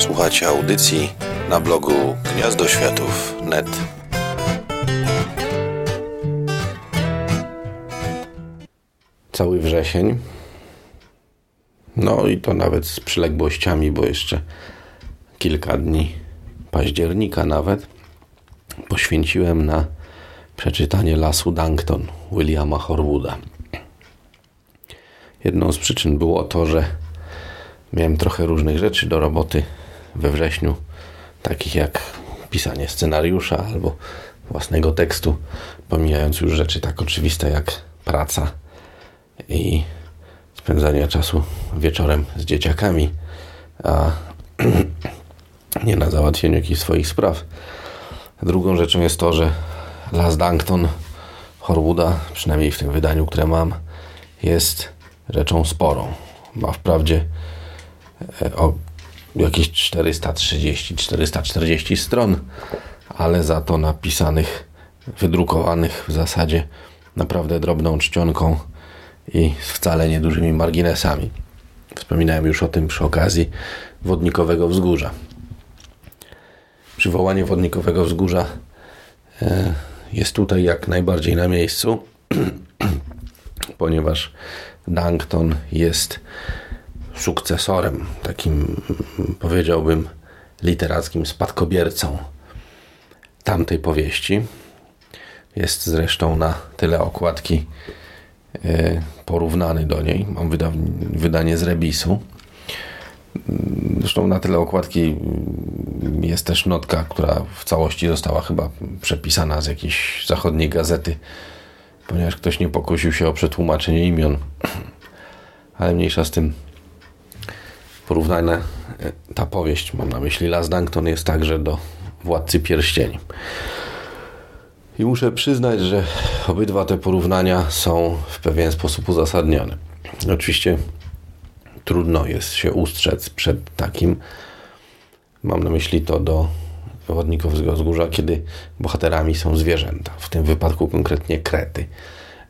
Słuchacie audycji na blogu gniazdoświatów.net. Cały wrzesień. No i to nawet z przyległościami, bo jeszcze kilka dni października nawet poświęciłem na przeczytanie Lasu Dankton Williama Horwooda. Jedną z przyczyn było to, że miałem trochę różnych rzeczy do roboty we wrześniu, takich jak pisanie scenariusza albo własnego tekstu, pomijając już rzeczy tak oczywiste jak praca i spędzanie czasu wieczorem z dzieciakami, a nie na załatwieniu jakichś swoich spraw. Drugą rzeczą jest to, że Las Dankton Horwooda, przynajmniej w tym wydaniu, które mam, jest rzeczą sporą. Ma wprawdzie e, jakieś 430-440 stron, ale za to napisanych, wydrukowanych w zasadzie naprawdę drobną czcionką i wcale niedużymi marginesami. Wspominałem już o tym przy okazji Wodnikowego Wzgórza. Przywołanie Wodnikowego Wzgórza e, jest tutaj jak najbardziej na miejscu, ponieważ Dankton jest sukcesorem, takim powiedziałbym literackim spadkobiercą tamtej powieści. Jest zresztą na tyle okładki e, porównany do niej. Mam wydanie z Rebisu. Zresztą na tyle okładki jest też notka, która w całości została chyba przepisana z jakiejś zachodniej gazety, ponieważ ktoś nie pokusił się o przetłumaczenie imion. Ale mniejsza z tym porównania, e, ta powieść, mam na myśli Las Dankton, jest także do Władcy Pierścieni. I muszę przyznać, że obydwa te porównania są w pewien sposób uzasadnione. Oczywiście trudno jest się ustrzec przed takim. Mam na myśli to do Wodników z Wzgórza, kiedy bohaterami są zwierzęta, w tym wypadku konkretnie krety.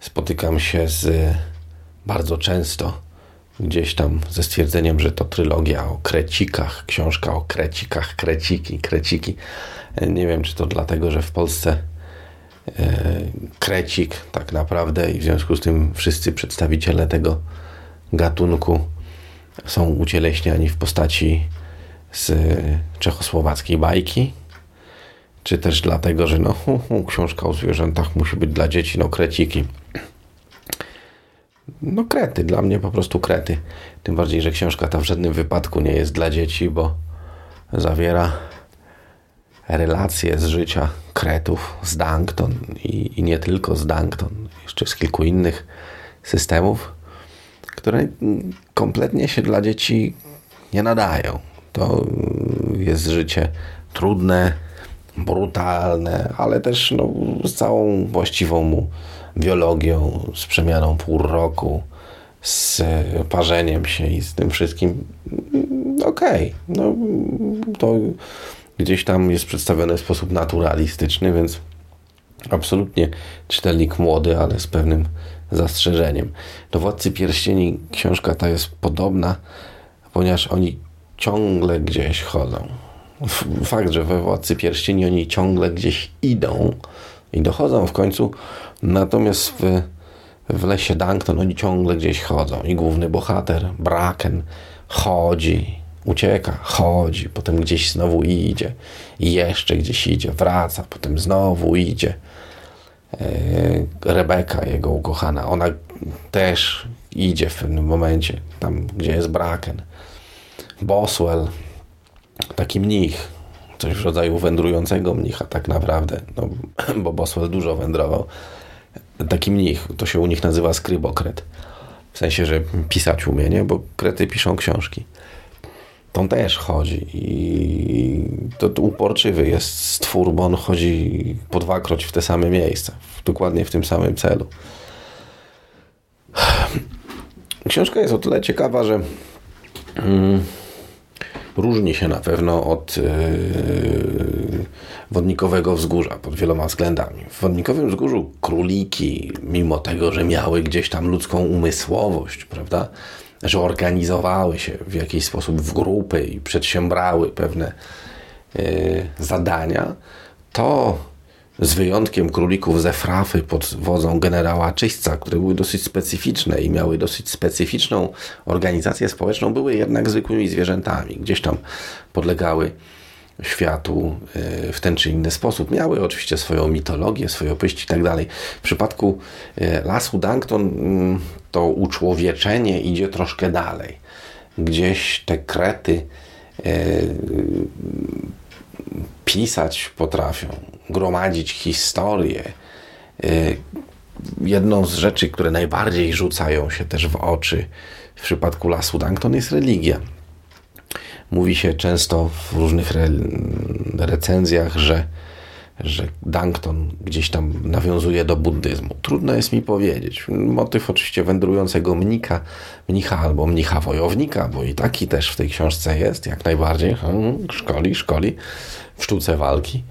Spotykam się z bardzo często gdzieś tam ze stwierdzeniem, że to trylogia o krecikach, książka o krecikach, kreciki, kreciki. Nie wiem, czy to dlatego, że w Polsce e, krecik tak naprawdę i w związku z tym wszyscy przedstawiciele tego gatunku są ucieleśniani w postaci z czechosłowackiej bajki, czy też dlatego, że no, książka o zwierzętach musi być dla dzieci, no kreciki. No krety, dla mnie po prostu krety. Tym bardziej, że książka ta w żadnym wypadku nie jest dla dzieci, bo zawiera relacje z życia kretów z Dankton i, i nie tylko z Dankton, jeszcze z kilku innych systemów, które kompletnie się dla dzieci nie nadają. To jest życie trudne, brutalne, ale też no, z całą właściwą mu biologią, z przemianą pół roku, z parzeniem się i z tym wszystkim. Okej, okay. no to gdzieś tam jest przedstawione w sposób naturalistyczny, więc absolutnie czytelnik młody, ale z pewnym zastrzeżeniem. Do Władcy Pierścieni książka ta jest podobna, ponieważ oni ciągle gdzieś chodzą. Fakt, że we Władcy Pierścieni oni ciągle gdzieś idą i dochodzą w końcu, natomiast w, w lesie Dankton oni ciągle gdzieś chodzą i główny bohater, Braken, chodzi, ucieka, chodzi, potem gdzieś znowu idzie i jeszcze gdzieś idzie, wraca, potem znowu idzie. E, Rebeka, jego ukochana, ona też idzie w pewnym momencie, tam gdzie jest Braken. Boswell, taki mnich, coś w rodzaju wędrującego mnicha tak naprawdę, no, bo Boswell dużo wędrował. Taki mnich, to się u nich nazywa skrybokret. W sensie, że pisać umie, nie? Bo krety piszą książki. To on też chodzi i to, uporczywy jest stwór, bo on chodzi po dwakroć w te same miejsca, dokładnie w tym samym celu. Książka jest o tyle ciekawa, że mm, różni się na pewno od yy, wodnikowego wzgórza pod wieloma względami. W wodnikowym wzgórzu króliki, mimo tego, że miały gdzieś tam ludzką umysłowość, prawda, że organizowały się w jakiś sposób w grupy i przedsiębrały pewne y, zadania, to z wyjątkiem królików ze Frafy pod wodzą generała Czyśca, które były dosyć specyficzne i miały dosyć specyficzną organizację społeczną, były jednak zwykłymi zwierzętami. Gdzieś tam podlegały światu e, w ten czy inny sposób. Miały oczywiście swoją mitologię, swoje opowieści i tak dalej. W przypadku e, lasu Dankton mm, to uczłowieczenie idzie troszkę dalej. Gdzieś te krety e, pisać potrafią, gromadzić historię. Jedną z rzeczy, które najbardziej rzucają się też w oczy w przypadku lasu Dankton jest religia. Mówi się często w różnych re recenzjach, że, że Dankton gdzieś tam nawiązuje do buddyzmu. Trudno jest mi powiedzieć. Motyw oczywiście wędrującego mnika, mnicha albo mnicha wojownika, bo i taki też w tej książce jest, jak najbardziej. Hmm, szkoli, szkoli w sztuce walki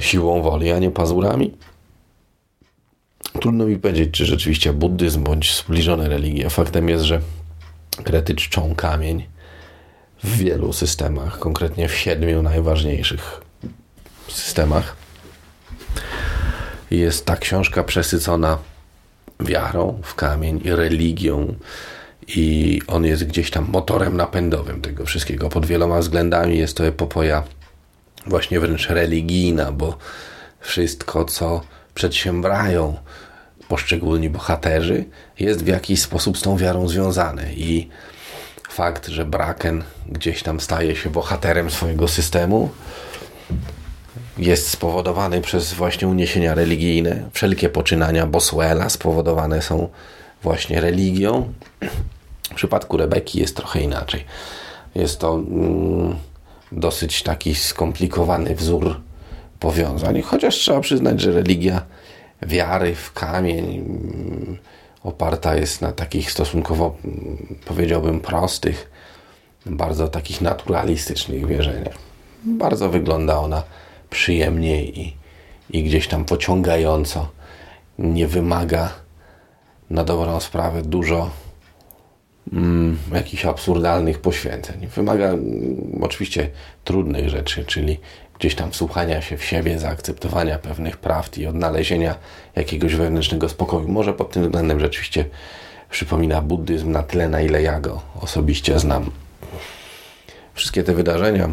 siłą woli, a nie pazurami. Trudno mi powiedzieć, czy rzeczywiście buddyzm bądź zbliżone religie. Faktem jest, że krety czczą kamień w wielu systemach, konkretnie w siedmiu najważniejszych systemach. Jest ta książka przesycona wiarą w kamień i religią, i on jest gdzieś tam motorem napędowym tego wszystkiego. Pod wieloma względami jest to epopoja właśnie wręcz religijna, bo wszystko, co przedsiębrają poszczególni bohaterzy, jest w jakiś sposób z tą wiarą związane. I fakt, że Braken gdzieś tam staje się bohaterem swojego systemu, jest spowodowany przez właśnie uniesienia religijne. Wszelkie poczynania Boswella spowodowane są właśnie religią. W przypadku Rebeki jest trochę inaczej. Jest to mm, dosyć taki skomplikowany wzór powiązań, chociaż trzeba przyznać, że religia wiary w kamień mm, oparta jest na takich stosunkowo, powiedziałbym, prostych, bardzo takich naturalistycznych wierzeniach. Bardzo wygląda ona przyjemnie i, i gdzieś tam pociągająco. Nie wymaga na dobrą sprawę dużo mm, jakichś absurdalnych poświęceń. Wymaga mm, oczywiście trudnych rzeczy, czyli gdzieś tam wsłuchania się w siebie, zaakceptowania pewnych prawd i odnalezienia jakiegoś wewnętrznego spokoju. Może pod tym względem rzeczywiście przypomina buddyzm na tyle, na ile ja go osobiście znam. Wszystkie te wydarzenia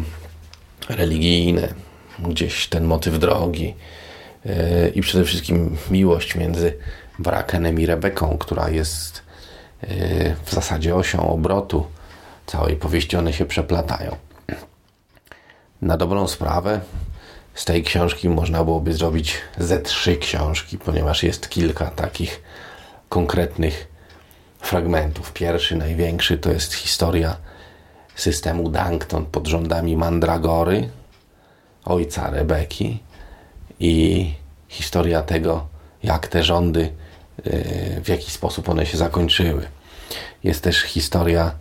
religijne, gdzieś ten motyw drogi yy, i przede wszystkim miłość między Brakenem i Rebeką, która jest w zasadzie osią obrotu całej powieści, one się przeplatają. Na dobrą sprawę z tej książki można byłoby zrobić ze trzy książki, ponieważ jest kilka takich konkretnych fragmentów. Pierwszy, największy to jest historia systemu Dankton pod rządami Mandragory, ojca Rebeki i historia tego, jak te rządy, y, w jaki sposób one się zakończyły. Jest też historia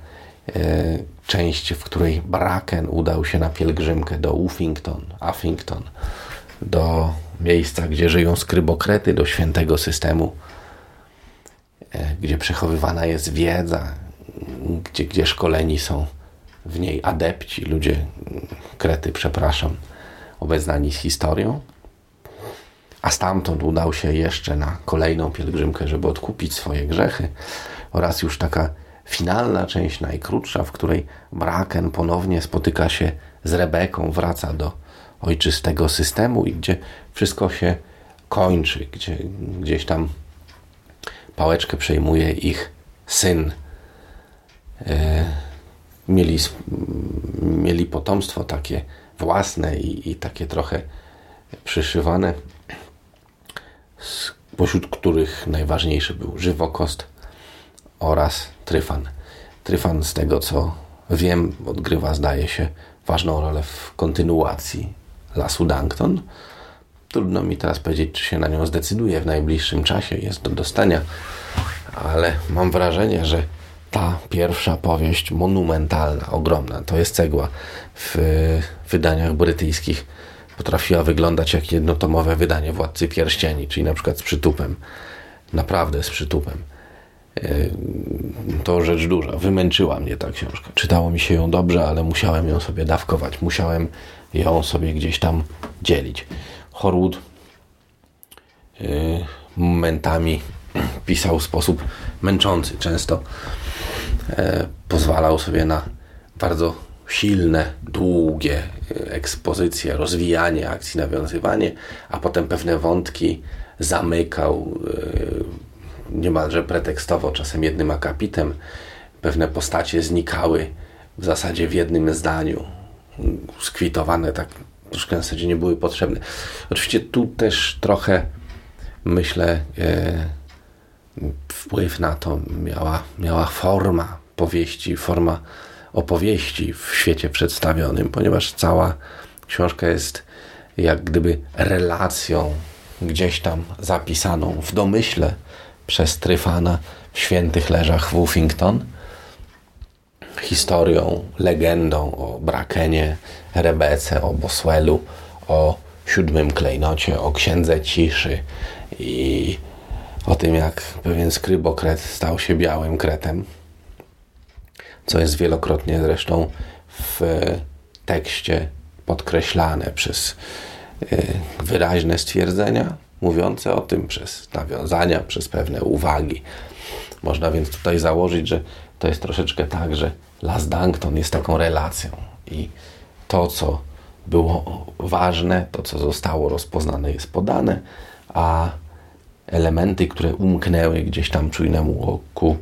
y, część, w której Braken udał się na pielgrzymkę do Uffington, Uffington, do miejsca, gdzie żyją skrybokrety, do świętego systemu, e, gdzie przechowywana jest wiedza, gdzie, gdzie szkoleni są w niej adepci, ludzie, krety, przepraszam, obeznani z historią. A stamtąd udał się jeszcze na kolejną pielgrzymkę, żeby odkupić swoje grzechy oraz już taka finalna część, najkrótsza, w której Braken ponownie spotyka się z Rebeką, wraca do ojczystego systemu i gdzie wszystko się kończy, gdzie gdzieś tam pałeczkę przejmuje ich syn. E, mieli, mieli potomstwo takie własne i, i takie trochę przyszywane, pośród których najważniejszy był żywokost oraz Tryfan. Tryfan, z tego co wiem, odgrywa, zdaje się, ważną rolę w kontynuacji Lasu Dankton. Trudno mi teraz powiedzieć, czy się na nią zdecyduje w najbliższym czasie. Jest do dostania, ale mam wrażenie, że ta pierwsza powieść, monumentalna, ogromna, to jest cegła w wydaniach brytyjskich, potrafiła wyglądać jak jednotomowe wydanie Władcy Pierścieni, czyli na przykład z przytupem. Naprawdę z przytupem. to rzecz duża. Wymęczyła mnie ta książka. Czytało mi się ją dobrze, ale musiałem ją sobie dawkować. Musiałem ją sobie gdzieś tam dzielić. Horwood yy, momentami pisał w sposób męczący. Często yy, pozwalał sobie na bardzo silne, długie yy, ekspozycje, rozwijanie akcji, nawiązywanie, a potem pewne wątki zamykał yy, niemalże pretekstowo, czasem jednym akapitem. Pewne postacie znikały w zasadzie w jednym zdaniu, skwitowane tak troszkę w zasadzie nie były potrzebne. Oczywiście tu też trochę myślę e, wpływ na to miała, miała forma powieści, forma opowieści w świecie przedstawionym, ponieważ cała książka jest jak gdyby relacją gdzieś tam zapisaną w domyśle przez Tryfana w świętych leżach Woofington. Historią, legendą o Brakenie, Rebece, o Boswellu, o siódmym klejnocie, o księdze ciszy i o tym, jak pewien skrybokret stał się białym kretem, co jest wielokrotnie zresztą w tekście podkreślane przez e, wyraźne stwierdzenia mówiące o tym przez nawiązania, przez pewne uwagi. Można więc tutaj założyć, że to jest troszeczkę tak, że Las Dankton jest taką relacją i to, co było ważne, to, co zostało rozpoznane, jest podane, a elementy, które umknęły gdzieś tam czujnemu oku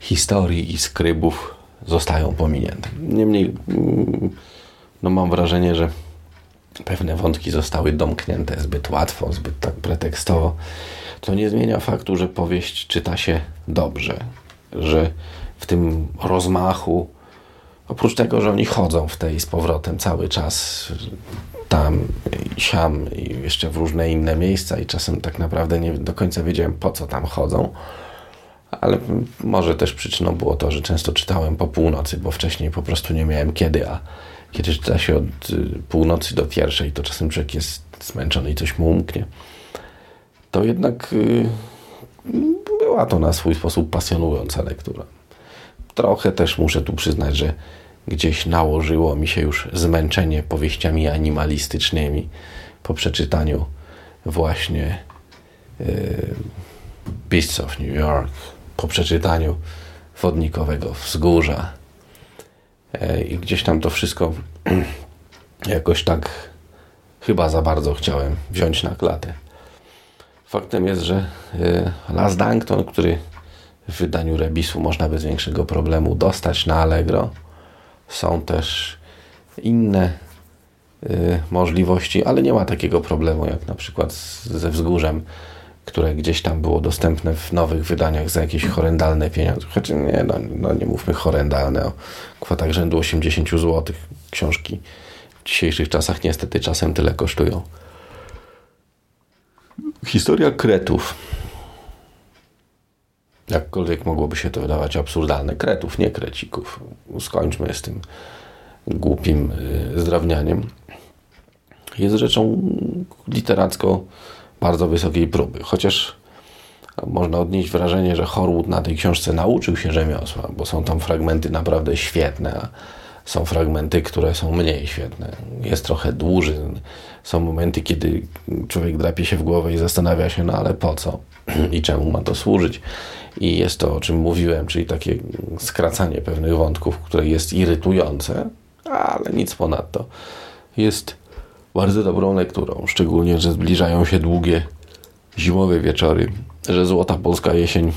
historii i skrybów, zostają pominięte. Niemniej, mm, no mam wrażenie, że pewne wątki zostały domknięte zbyt łatwo, zbyt tak pretekstowo, to nie zmienia faktu, że powieść czyta się dobrze, że w tym rozmachu, oprócz tego, że oni chodzą w tej z powrotem cały czas tam i siam i jeszcze w różne inne miejsca i czasem tak naprawdę nie do końca wiedziałem po co tam chodzą, ale może też przyczyną było to, że często czytałem po północy, bo wcześniej po prostu nie miałem kiedy, a kiedy czyta się od y, północy do pierwszej, to czasem człowiek jest zmęczony i coś mu umknie. To jednak y, była to na swój sposób pasjonująca lektura. Trochę też muszę tu przyznać, że gdzieś nałożyło mi się już zmęczenie powieściami animalistycznymi po przeczytaniu właśnie y, Beasts of New York, po przeczytaniu Wodnikowego Wzgórza, E, I gdzieś tam to wszystko jakoś tak chyba za bardzo chciałem wziąć na klatę. Faktem jest, że e, Las Dankton, który w wydaniu Rebisu można bez większego problemu dostać na Allegro, są też inne e, możliwości, ale nie ma takiego problemu jak na przykład ze wzgórzem które gdzieś tam było dostępne w nowych wydaniach za jakieś horrendalne pieniądze. Choć nie, no, no nie mówmy horrendalne, o kwotach rzędu 80 zł. Książki w dzisiejszych czasach niestety czasem tyle kosztują. Historia kretów. Jakkolwiek mogłoby się to wydawać absurdalne. Kretów, nie krecików. Skończmy z tym głupim y, zdrawnianiem. Jest rzeczą literacką bardzo wysokiej próby. Chociaż można odnieść wrażenie, że Horwood na tej książce nauczył się rzemiosła, bo są tam fragmenty naprawdę świetne, a są fragmenty, które są mniej świetne. Jest trochę dłuższy. Są momenty, kiedy człowiek drapie się w głowę i zastanawia się, no ale po co i czemu ma to służyć. I jest to, o czym mówiłem, czyli takie skracanie pewnych wątków, które jest irytujące, ale nic ponadto. Jest bardzo dobrą lekturą, szczególnie, że zbliżają się długie zimowe wieczory, że złota polska jesień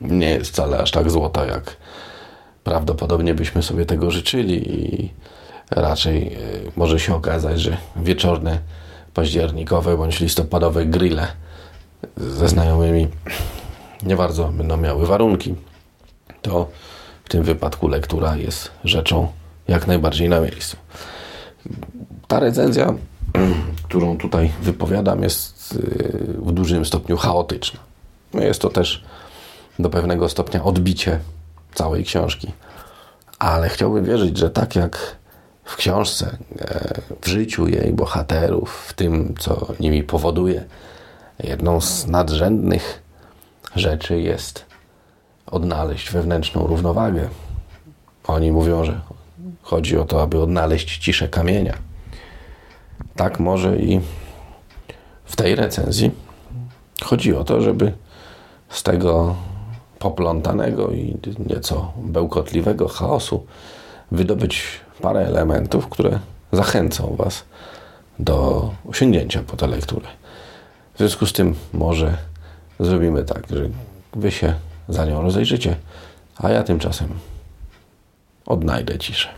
nie jest wcale aż tak złota, jak prawdopodobnie byśmy sobie tego życzyli i raczej e, może się okazać, że wieczorne, październikowe bądź listopadowe grille ze znajomymi nie bardzo będą miały warunki, to w tym wypadku lektura jest rzeczą jak najbardziej na miejscu ta recenzja, którą tutaj wypowiadam, jest y, w dużym stopniu chaotyczna. No jest to też do pewnego stopnia odbicie całej książki. Ale chciałbym wierzyć, że tak jak w książce, e, w życiu jej bohaterów, w tym, co nimi powoduje, jedną z nadrzędnych rzeczy jest odnaleźć wewnętrzną równowagę. Oni mówią, że chodzi o to, aby odnaleźć ciszę kamienia. Tak może i w tej recenzji chodzi o to, żeby z tego poplątanego i nieco bełkotliwego chaosu wydobyć parę elementów, które zachęcą Was do sięgnięcia po tę lekturę. W związku z tym może zrobimy tak, że Wy się za nią rozejrzycie, a ja tymczasem odnajdę ciszę.